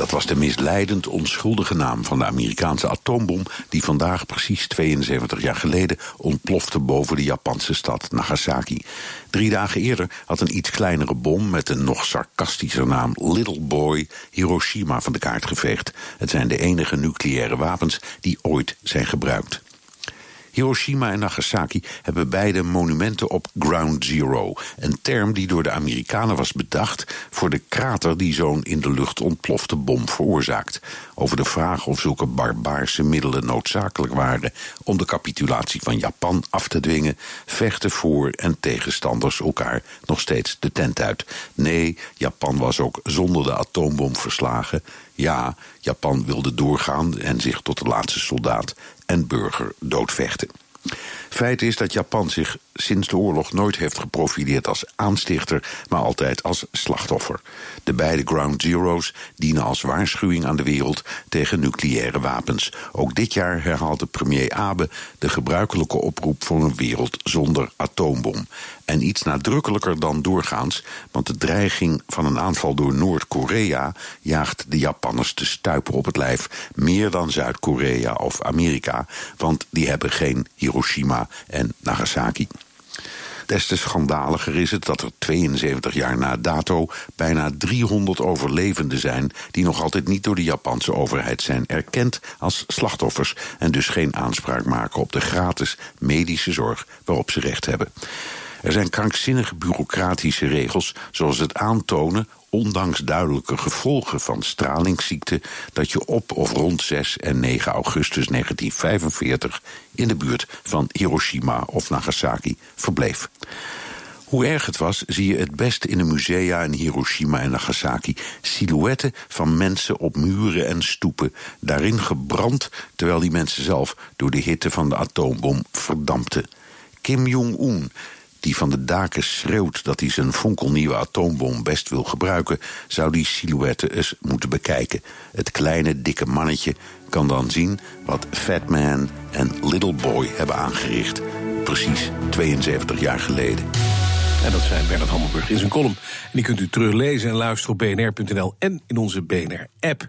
Dat was de misleidend onschuldige naam van de Amerikaanse atoombom die vandaag precies 72 jaar geleden ontplofte boven de Japanse stad Nagasaki. Drie dagen eerder had een iets kleinere bom met een nog sarcastischer naam Little Boy Hiroshima van de kaart geveegd. Het zijn de enige nucleaire wapens die ooit zijn gebruikt. Hiroshima en Nagasaki hebben beide monumenten op Ground Zero, een term die door de Amerikanen was bedacht voor de krater die zo'n in de lucht ontplofte bom veroorzaakt. Over de vraag of zulke barbaarse middelen noodzakelijk waren om de capitulatie van Japan af te dwingen, vechten voor- en tegenstanders elkaar nog steeds de tent uit. Nee, Japan was ook zonder de atoombom verslagen. Ja, Japan wilde doorgaan en zich tot de laatste soldaat en burger doodvechten. Feit is dat Japan zich sinds de oorlog nooit heeft geprofileerd als aanstichter, maar altijd als slachtoffer. De beide Ground Zero's dienen als waarschuwing aan de wereld tegen nucleaire wapens. Ook dit jaar herhaalde premier Abe de gebruikelijke oproep voor een wereld zonder atoombom. En iets nadrukkelijker dan doorgaans, want de dreiging van een aanval door Noord-Korea jaagt de Japanners te stuipen op het lijf. Meer dan Zuid-Korea of Amerika, want die hebben geen Hiroshima en Nagasaki. Des te schandaliger is het dat er 72 jaar na dato bijna 300 overlevenden zijn die nog altijd niet door de Japanse overheid zijn erkend als slachtoffers en dus geen aanspraak maken op de gratis medische zorg waarop ze recht hebben. Er zijn krankzinnige bureaucratische regels, zoals het aantonen, ondanks duidelijke gevolgen van stralingsziekte, dat je op of rond 6 en 9 augustus 1945 in de buurt van Hiroshima of Nagasaki verbleef. Hoe erg het was, zie je het best in de musea in Hiroshima en Nagasaki. Silhouetten van mensen op muren en stoepen, daarin gebrand terwijl die mensen zelf door de hitte van de atoombom verdampten. Kim Jong-un, die van de daken schreeuwt dat hij zijn fonkelnieuwe atoombom best wil gebruiken, zou die silhouetten eens moeten bekijken. Het kleine, dikke mannetje kan dan zien wat Fat Man en Little Boy hebben aangericht. Precies 72 jaar geleden. En dat zei Bernard Hammelburg in zijn column. En die kunt u teruglezen en luisteren op bnr.nl en in onze BNR-app.